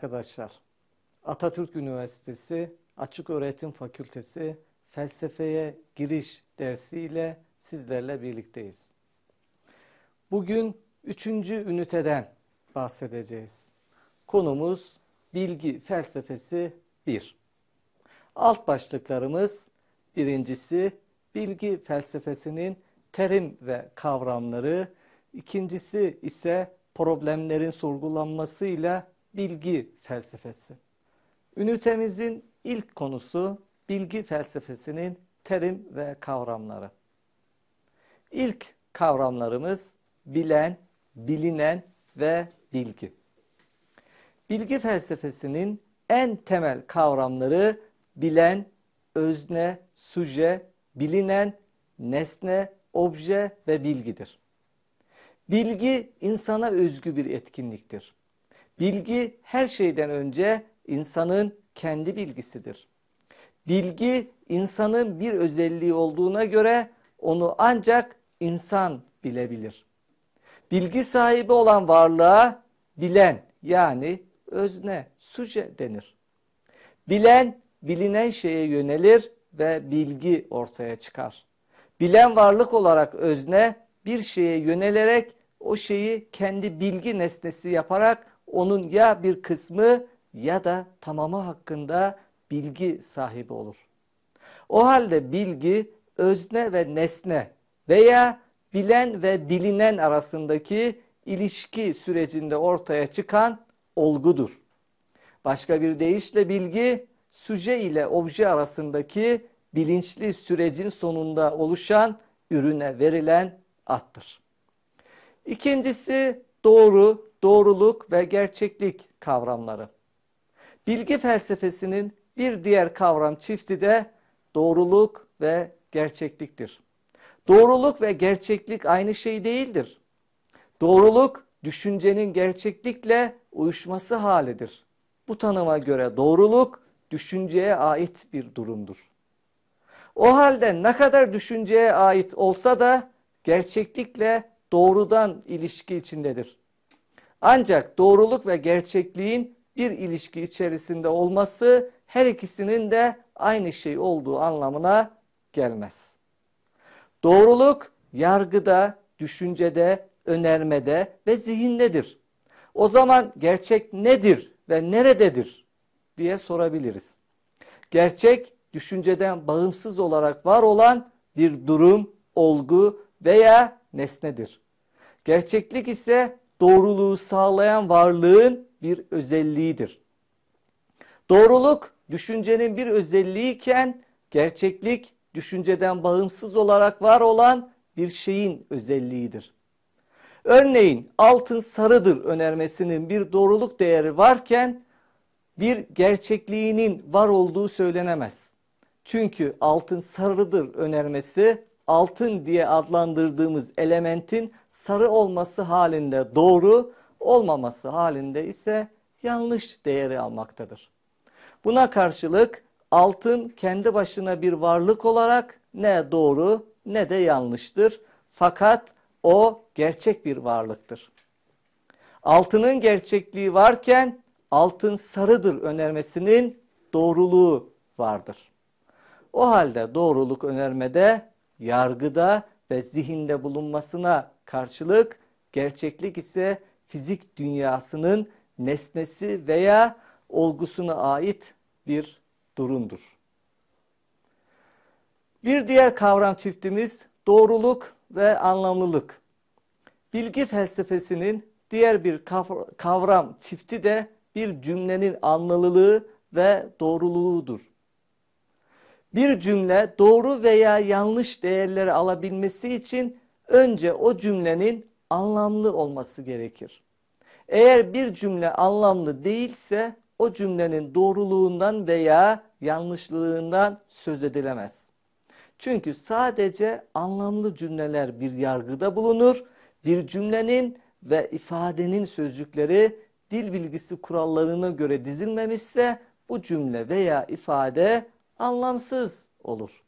Arkadaşlar. Atatürk Üniversitesi Açık Öğretim Fakültesi Felsefeye Giriş dersiyle sizlerle birlikteyiz. Bugün üçüncü üniteden bahsedeceğiz. Konumuz bilgi felsefesi 1. Alt başlıklarımız birincisi bilgi felsefesinin terim ve kavramları, ikincisi ise problemlerin sorgulanmasıyla bilgi felsefesi. Ünitemizin ilk konusu bilgi felsefesinin terim ve kavramları. İlk kavramlarımız bilen, bilinen ve bilgi. Bilgi felsefesinin en temel kavramları bilen, özne, suje, bilinen, nesne, obje ve bilgidir. Bilgi insana özgü bir etkinliktir. Bilgi her şeyden önce insanın kendi bilgisidir. Bilgi insanın bir özelliği olduğuna göre onu ancak insan bilebilir. Bilgi sahibi olan varlığa bilen yani özne, suje denir. Bilen bilinen şeye yönelir ve bilgi ortaya çıkar. Bilen varlık olarak özne bir şeye yönelerek o şeyi kendi bilgi nesnesi yaparak onun ya bir kısmı ya da tamamı hakkında bilgi sahibi olur. O halde bilgi özne ve nesne veya bilen ve bilinen arasındaki ilişki sürecinde ortaya çıkan olgudur. Başka bir deyişle bilgi süce ile obje arasındaki bilinçli sürecin sonunda oluşan ürüne verilen attır. İkincisi doğru, doğruluk ve gerçeklik kavramları. Bilgi felsefesinin bir diğer kavram çifti de doğruluk ve gerçekliktir. Doğruluk ve gerçeklik aynı şey değildir. Doğruluk düşüncenin gerçeklikle uyuşması halidir. Bu tanıma göre doğruluk düşünceye ait bir durumdur. O halde ne kadar düşünceye ait olsa da gerçeklikle doğrudan ilişki içindedir. Ancak doğruluk ve gerçekliğin bir ilişki içerisinde olması her ikisinin de aynı şey olduğu anlamına gelmez. Doğruluk yargıda, düşüncede, önermede ve zihindedir. O zaman gerçek nedir ve nerededir diye sorabiliriz. Gerçek düşünceden bağımsız olarak var olan bir durum, olgu veya nesnedir. Gerçeklik ise doğruluğu sağlayan varlığın bir özelliğidir. Doğruluk düşüncenin bir özelliğiyken gerçeklik düşünceden bağımsız olarak var olan bir şeyin özelliğidir. Örneğin altın sarıdır önermesinin bir doğruluk değeri varken bir gerçekliğinin var olduğu söylenemez. Çünkü altın sarıdır önermesi altın diye adlandırdığımız elementin sarı olması halinde doğru, olmaması halinde ise yanlış değeri almaktadır. Buna karşılık altın kendi başına bir varlık olarak ne doğru ne de yanlıştır. Fakat o gerçek bir varlıktır. Altının gerçekliği varken altın sarıdır önermesinin doğruluğu vardır. O halde doğruluk önermede yargıda ve zihinde bulunmasına karşılık gerçeklik ise fizik dünyasının nesnesi veya olgusuna ait bir durumdur. Bir diğer kavram çiftimiz doğruluk ve anlamlılık. Bilgi felsefesinin diğer bir kavram çifti de bir cümlenin anlamlılığı ve doğruluğudur. Bir cümle doğru veya yanlış değerleri alabilmesi için önce o cümlenin anlamlı olması gerekir. Eğer bir cümle anlamlı değilse o cümlenin doğruluğundan veya yanlışlığından söz edilemez. Çünkü sadece anlamlı cümleler bir yargıda bulunur. Bir cümlenin ve ifadenin sözcükleri dil bilgisi kurallarına göre dizilmemişse bu cümle veya ifade anlamsız olur.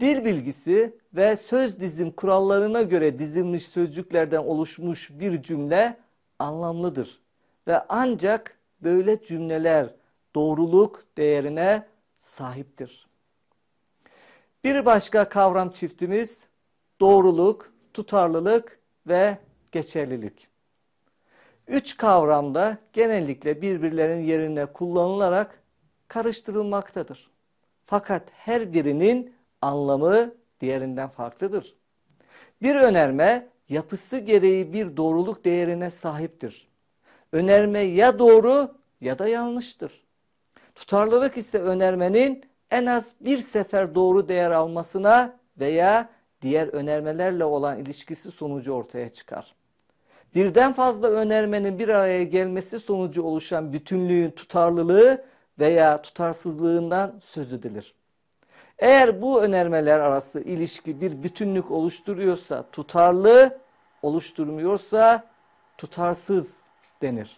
Dil bilgisi ve söz dizim kurallarına göre dizilmiş sözcüklerden oluşmuş bir cümle anlamlıdır. ve ancak böyle cümleler doğruluk değerine sahiptir. Bir başka kavram çiftimiz doğruluk, tutarlılık ve geçerlilik. Üç kavramda genellikle birbirlerinin yerine kullanılarak karıştırılmaktadır. Fakat her birinin anlamı diğerinden farklıdır. Bir önerme yapısı gereği bir doğruluk değerine sahiptir. Önerme ya doğru ya da yanlıştır. Tutarlılık ise önermenin en az bir sefer doğru değer almasına veya diğer önermelerle olan ilişkisi sonucu ortaya çıkar. Birden fazla önermenin bir araya gelmesi sonucu oluşan bütünlüğün tutarlılığı veya tutarsızlığından söz edilir. Eğer bu önermeler arası ilişki bir bütünlük oluşturuyorsa tutarlı, oluşturmuyorsa tutarsız denir.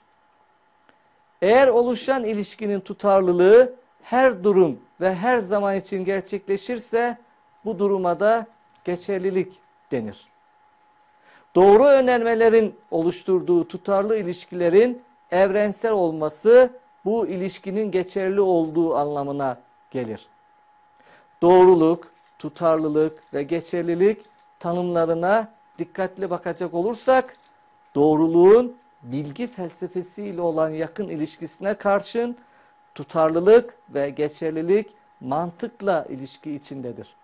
Eğer oluşan ilişkinin tutarlılığı her durum ve her zaman için gerçekleşirse bu duruma da geçerlilik denir. Doğru önermelerin oluşturduğu tutarlı ilişkilerin evrensel olması bu ilişkinin geçerli olduğu anlamına gelir. Doğruluk, tutarlılık ve geçerlilik tanımlarına dikkatli bakacak olursak doğruluğun bilgi felsefesiyle olan yakın ilişkisine karşın tutarlılık ve geçerlilik mantıkla ilişki içindedir.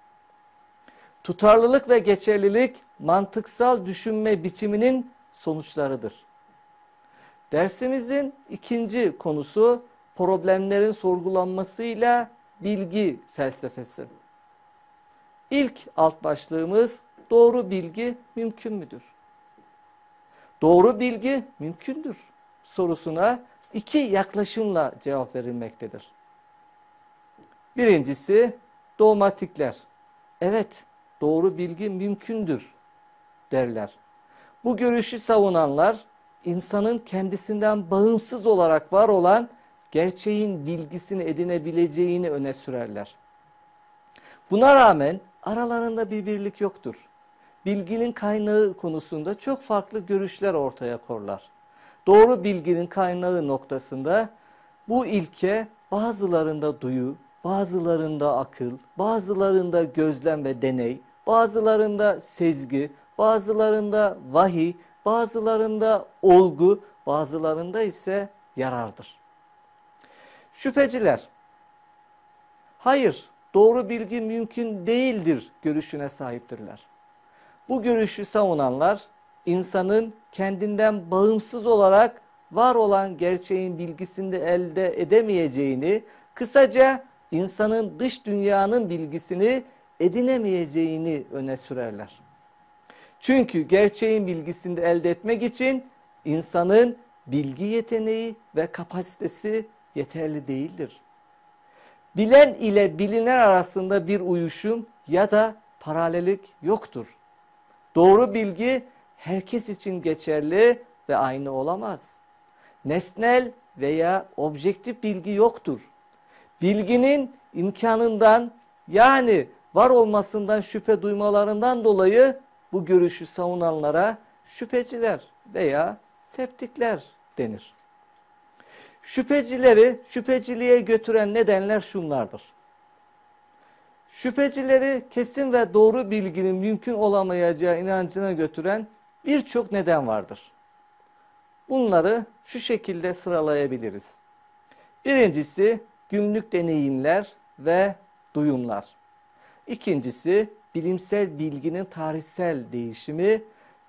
Tutarlılık ve geçerlilik mantıksal düşünme biçiminin sonuçlarıdır. Dersimizin ikinci konusu problemlerin sorgulanmasıyla bilgi felsefesi. İlk alt başlığımız doğru bilgi mümkün müdür? Doğru bilgi mümkündür sorusuna iki yaklaşımla cevap verilmektedir. Birincisi dogmatikler. Evet doğru bilgi mümkündür derler. Bu görüşü savunanlar insanın kendisinden bağımsız olarak var olan gerçeğin bilgisini edinebileceğini öne sürerler. Buna rağmen aralarında bir birlik yoktur. Bilginin kaynağı konusunda çok farklı görüşler ortaya korlar. Doğru bilginin kaynağı noktasında bu ilke bazılarında duyu, bazılarında akıl, bazılarında gözlem ve deney, bazılarında sezgi, bazılarında vahiy, bazılarında olgu, bazılarında ise yarardır. Şüpheciler, hayır doğru bilgi mümkün değildir görüşüne sahiptirler. Bu görüşü savunanlar insanın kendinden bağımsız olarak var olan gerçeğin bilgisini elde edemeyeceğini, kısaca insanın dış dünyanın bilgisini edinemeyeceğini öne sürerler. Çünkü gerçeğin bilgisini elde etmek için insanın bilgi yeteneği ve kapasitesi yeterli değildir. Bilen ile biliner arasında bir uyuşum ya da paralellik yoktur. Doğru bilgi herkes için geçerli ve aynı olamaz. Nesnel veya objektif bilgi yoktur. Bilginin imkanından yani var olmasından şüphe duymalarından dolayı bu görüşü savunanlara şüpheciler veya septikler denir. Şüphecileri şüpheciliğe götüren nedenler şunlardır. Şüphecileri kesin ve doğru bilginin mümkün olamayacağı inancına götüren birçok neden vardır. Bunları şu şekilde sıralayabiliriz. Birincisi günlük deneyimler ve duyumlar. İkincisi bilimsel bilginin tarihsel değişimi.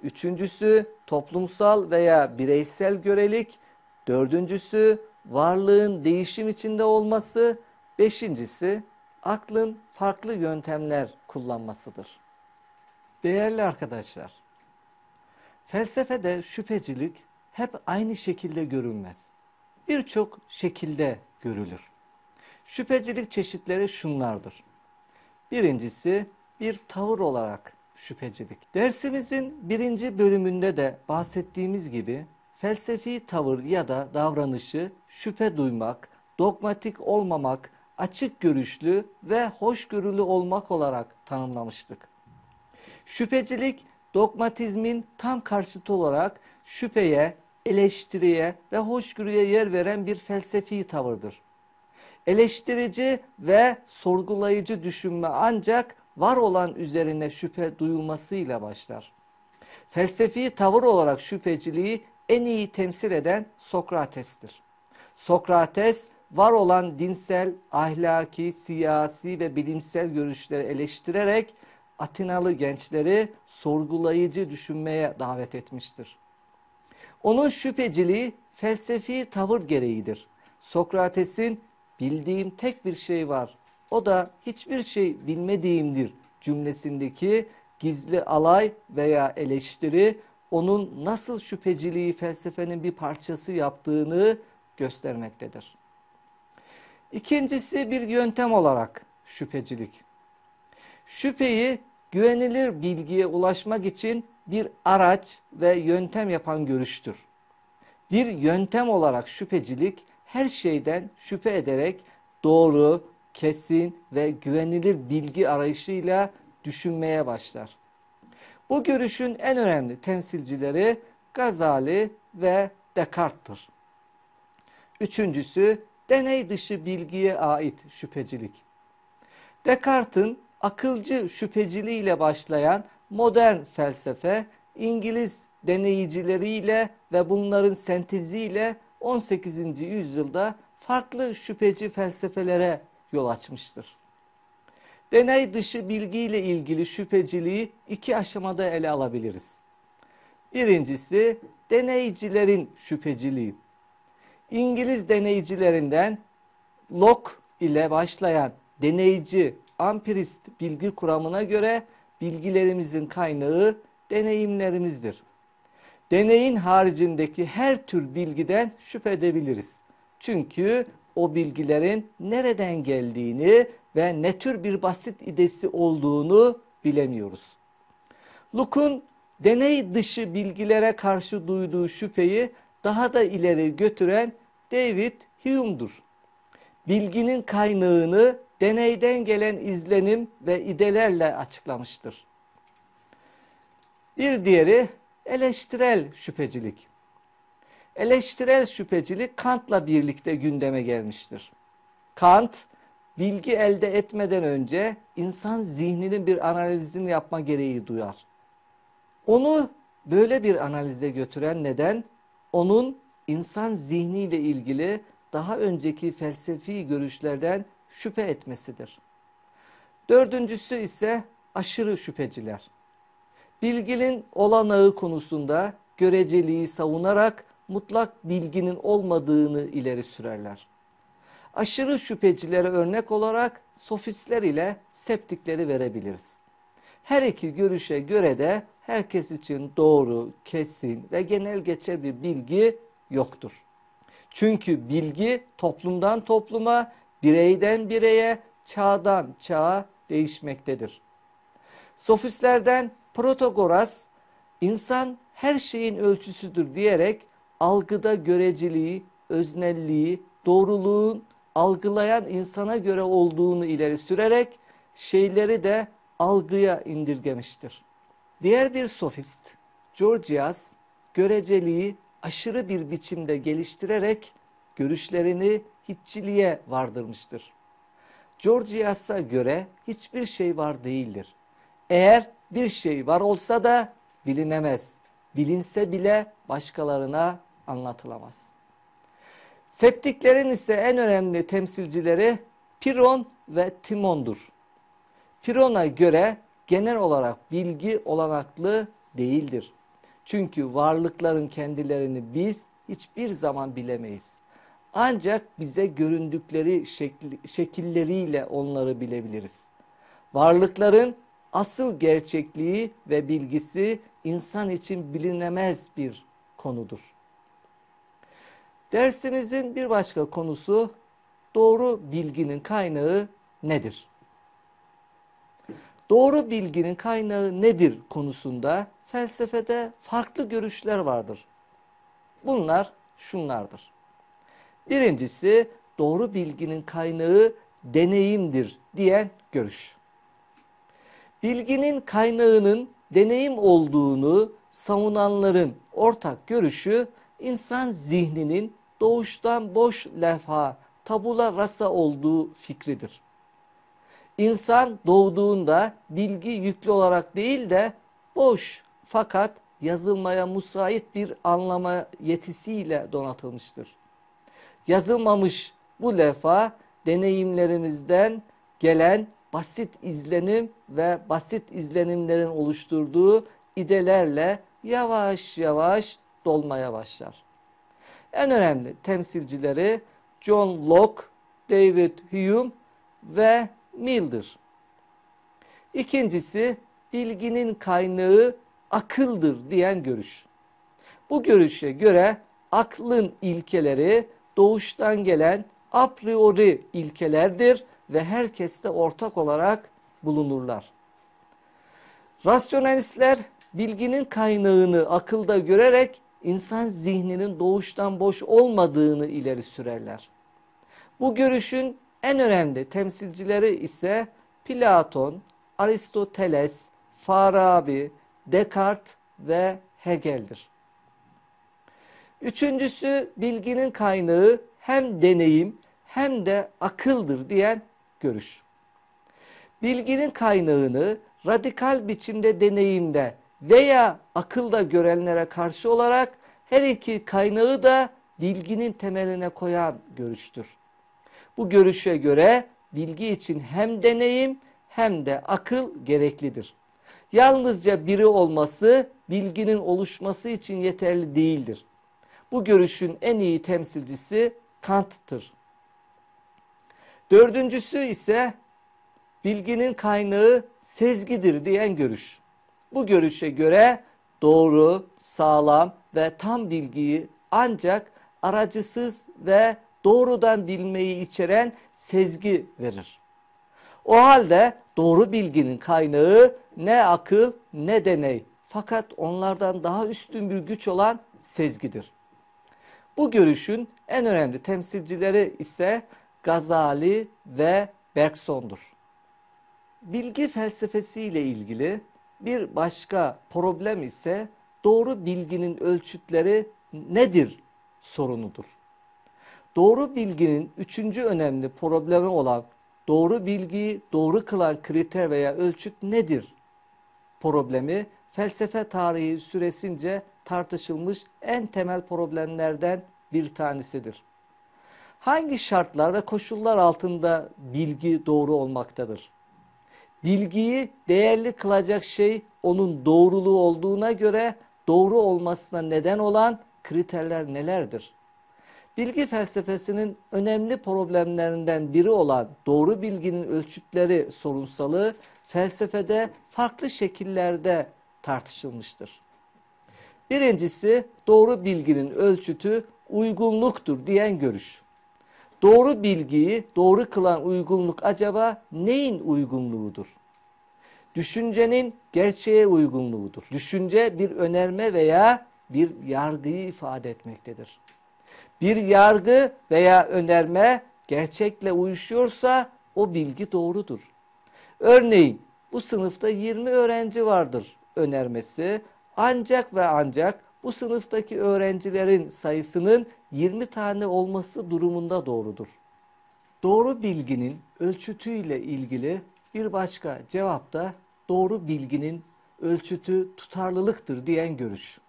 Üçüncüsü toplumsal veya bireysel görelik. Dördüncüsü varlığın değişim içinde olması. Beşincisi aklın farklı yöntemler kullanmasıdır. Değerli arkadaşlar, felsefede şüphecilik hep aynı şekilde görülmez. Birçok şekilde görülür. Şüphecilik çeşitleri şunlardır. Birincisi bir tavır olarak şüphecilik. Dersimizin birinci bölümünde de bahsettiğimiz gibi felsefi tavır ya da davranışı şüphe duymak, dogmatik olmamak, açık görüşlü ve hoşgörülü olmak olarak tanımlamıştık. Şüphecilik dogmatizmin tam karşıtı olarak şüpheye eleştiriye ve hoşgörüye yer veren bir felsefi tavırdır. Eleştirici ve sorgulayıcı düşünme ancak var olan üzerine şüphe duyulmasıyla başlar. Felsefi tavır olarak şüpheciliği en iyi temsil eden Sokrates'tir. Sokrates var olan dinsel, ahlaki, siyasi ve bilimsel görüşleri eleştirerek Atinalı gençleri sorgulayıcı düşünmeye davet etmiştir. Onun şüpheciliği felsefi tavır gereğidir. Sokrates'in bildiğim tek bir şey var. O da hiçbir şey bilmediğimdir cümlesindeki gizli alay veya eleştiri onun nasıl şüpheciliği felsefenin bir parçası yaptığını göstermektedir. İkincisi bir yöntem olarak şüphecilik. Şüpheyi güvenilir bilgiye ulaşmak için bir araç ve yöntem yapan görüştür. Bir yöntem olarak şüphecilik her şeyden şüphe ederek doğru, kesin ve güvenilir bilgi arayışıyla düşünmeye başlar. Bu görüşün en önemli temsilcileri Gazali ve Descartes'tir. Üçüncüsü deney dışı bilgiye ait şüphecilik. Descartes'in akılcı şüpheciliğiyle başlayan modern felsefe İngiliz deneyicileriyle ve bunların senteziyle 18. yüzyılda farklı şüpheci felsefelere yol açmıştır. Deney dışı bilgiyle ilgili şüpheciliği iki aşamada ele alabiliriz. Birincisi deneycilerin şüpheciliği. İngiliz deneyicilerinden Locke ile başlayan deneyici ampirist bilgi kuramına göre bilgilerimizin kaynağı deneyimlerimizdir. Deneyin haricindeki her tür bilgiden şüphe edebiliriz. Çünkü o bilgilerin nereden geldiğini ve ne tür bir basit idesi olduğunu bilemiyoruz. Luke'un deney dışı bilgilere karşı duyduğu şüpheyi daha da ileri götüren David Hume'dur. Bilginin kaynağını deneyden gelen izlenim ve idelerle açıklamıştır. Bir diğeri eleştirel şüphecilik. Eleştirel şüphecilik Kant'la birlikte gündeme gelmiştir. Kant, bilgi elde etmeden önce insan zihninin bir analizini yapma gereği duyar. Onu böyle bir analize götüren neden? Onun insan zihniyle ilgili daha önceki felsefi görüşlerden şüphe etmesidir. Dördüncüsü ise aşırı şüpheciler. Bilginin olanağı konusunda göreceliği savunarak mutlak bilginin olmadığını ileri sürerler. Aşırı şüphecilere örnek olarak sofistler ile septikleri verebiliriz. Her iki görüşe göre de herkes için doğru, kesin ve genel geçer bir bilgi yoktur. Çünkü bilgi toplumdan topluma, bireyden bireye, çağdan çağa değişmektedir. Sofistlerden Protagoras, insan her şeyin ölçüsüdür diyerek algıda göreceliği, öznelliği, doğruluğun algılayan insana göre olduğunu ileri sürerek şeyleri de algıya indirgemiştir. Diğer bir sofist, Georgias, göreceliği aşırı bir biçimde geliştirerek görüşlerini hiççiliğe vardırmıştır. Georgias'a göre hiçbir şey var değildir. Eğer bir şey var olsa da bilinemez. Bilinse bile başkalarına anlatılamaz. Septiklerin ise en önemli temsilcileri Piron ve Timon'dur. Piron'a göre genel olarak bilgi olanaklı değildir. Çünkü varlıkların kendilerini biz hiçbir zaman bilemeyiz. Ancak bize göründükleri şekli, şekilleriyle onları bilebiliriz. Varlıkların asıl gerçekliği ve bilgisi insan için bilinemez bir konudur. Dersimizin bir başka konusu doğru bilginin kaynağı nedir? Doğru bilginin kaynağı nedir konusunda felsefede farklı görüşler vardır. Bunlar şunlardır. Birincisi doğru bilginin kaynağı deneyimdir diyen görüş. Bilginin kaynağının deneyim olduğunu savunanların ortak görüşü insan zihninin doğuştan boş levha, tabula rasa olduğu fikridir. İnsan doğduğunda bilgi yüklü olarak değil de boş fakat yazılmaya musait bir anlama yetisiyle donatılmıştır. Yazılmamış bu levha deneyimlerimizden gelen basit izlenim ve basit izlenimlerin oluşturduğu idelerle yavaş yavaş dolmaya başlar. En önemli temsilcileri John Locke, David Hume ve Mill'dir. İkincisi bilginin kaynağı akıldır diyen görüş. Bu görüşe göre aklın ilkeleri doğuştan gelen a priori ilkelerdir ve herkeste ortak olarak bulunurlar. Rasyonalistler bilginin kaynağını akılda görerek insan zihninin doğuştan boş olmadığını ileri sürerler. Bu görüşün en önemli temsilcileri ise Platon, Aristoteles, Farabi, Descartes ve Hegel'dir. Üçüncüsü bilginin kaynağı hem deneyim hem de akıldır diyen görüş. Bilginin kaynağını radikal biçimde deneyimde veya akılda görenlere karşı olarak her iki kaynağı da bilginin temeline koyan görüştür. Bu görüşe göre bilgi için hem deneyim hem de akıl gereklidir. Yalnızca biri olması bilginin oluşması için yeterli değildir. Bu görüşün en iyi temsilcisi Kant'tır. Dördüncüsü ise bilginin kaynağı sezgidir diyen görüş. Bu görüşe göre doğru, sağlam ve tam bilgiyi ancak aracısız ve doğrudan bilmeyi içeren sezgi verir. O halde doğru bilginin kaynağı ne akıl ne deney fakat onlardan daha üstün bir güç olan sezgidir. Bu görüşün en önemli temsilcileri ise Gazali ve Bergson'dur. Bilgi felsefesi ile ilgili bir başka problem ise doğru bilginin ölçütleri nedir sorunudur. Doğru bilginin üçüncü önemli problemi olan doğru bilgiyi doğru kılan kriter veya ölçüt nedir problemi felsefe tarihi süresince tartışılmış en temel problemlerden bir tanesidir. Hangi şartlar ve koşullar altında bilgi doğru olmaktadır? Bilgiyi değerli kılacak şey onun doğruluğu olduğuna göre doğru olmasına neden olan kriterler nelerdir? Bilgi felsefesinin önemli problemlerinden biri olan doğru bilginin ölçütleri sorunsalı felsefede farklı şekillerde tartışılmıştır. Birincisi doğru bilginin ölçütü uygunluktur diyen görüş. Doğru bilgiyi doğru kılan uygunluk acaba neyin uygunluğudur? Düşüncenin gerçeğe uygunluğudur. Düşünce bir önerme veya bir yargıyı ifade etmektedir. Bir yargı veya önerme gerçekle uyuşuyorsa o bilgi doğrudur. Örneğin bu sınıfta 20 öğrenci vardır önermesi ancak ve ancak bu sınıftaki öğrencilerin sayısının 20 tane olması durumunda doğrudur. Doğru bilginin ölçütüyle ilgili bir başka cevap da doğru bilginin ölçütü tutarlılıktır diyen görüş.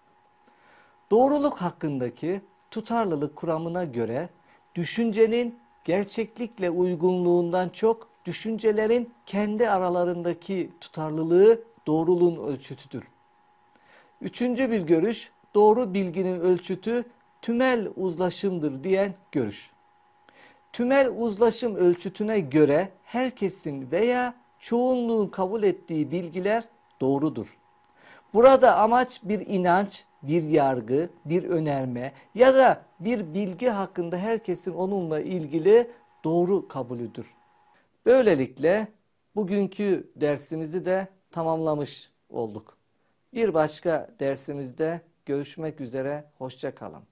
Doğruluk hakkındaki tutarlılık kuramına göre düşüncenin gerçeklikle uygunluğundan çok düşüncelerin kendi aralarındaki tutarlılığı doğruluğun ölçütüdür. Üçüncü bir görüş doğru bilginin ölçütü tümel uzlaşımdır diyen görüş. Tümel uzlaşım ölçütüne göre herkesin veya çoğunluğun kabul ettiği bilgiler doğrudur. Burada amaç bir inanç, bir yargı, bir önerme ya da bir bilgi hakkında herkesin onunla ilgili doğru kabulüdür. Böylelikle bugünkü dersimizi de tamamlamış olduk. Bir başka dersimizde görüşmek üzere, hoşça kalın.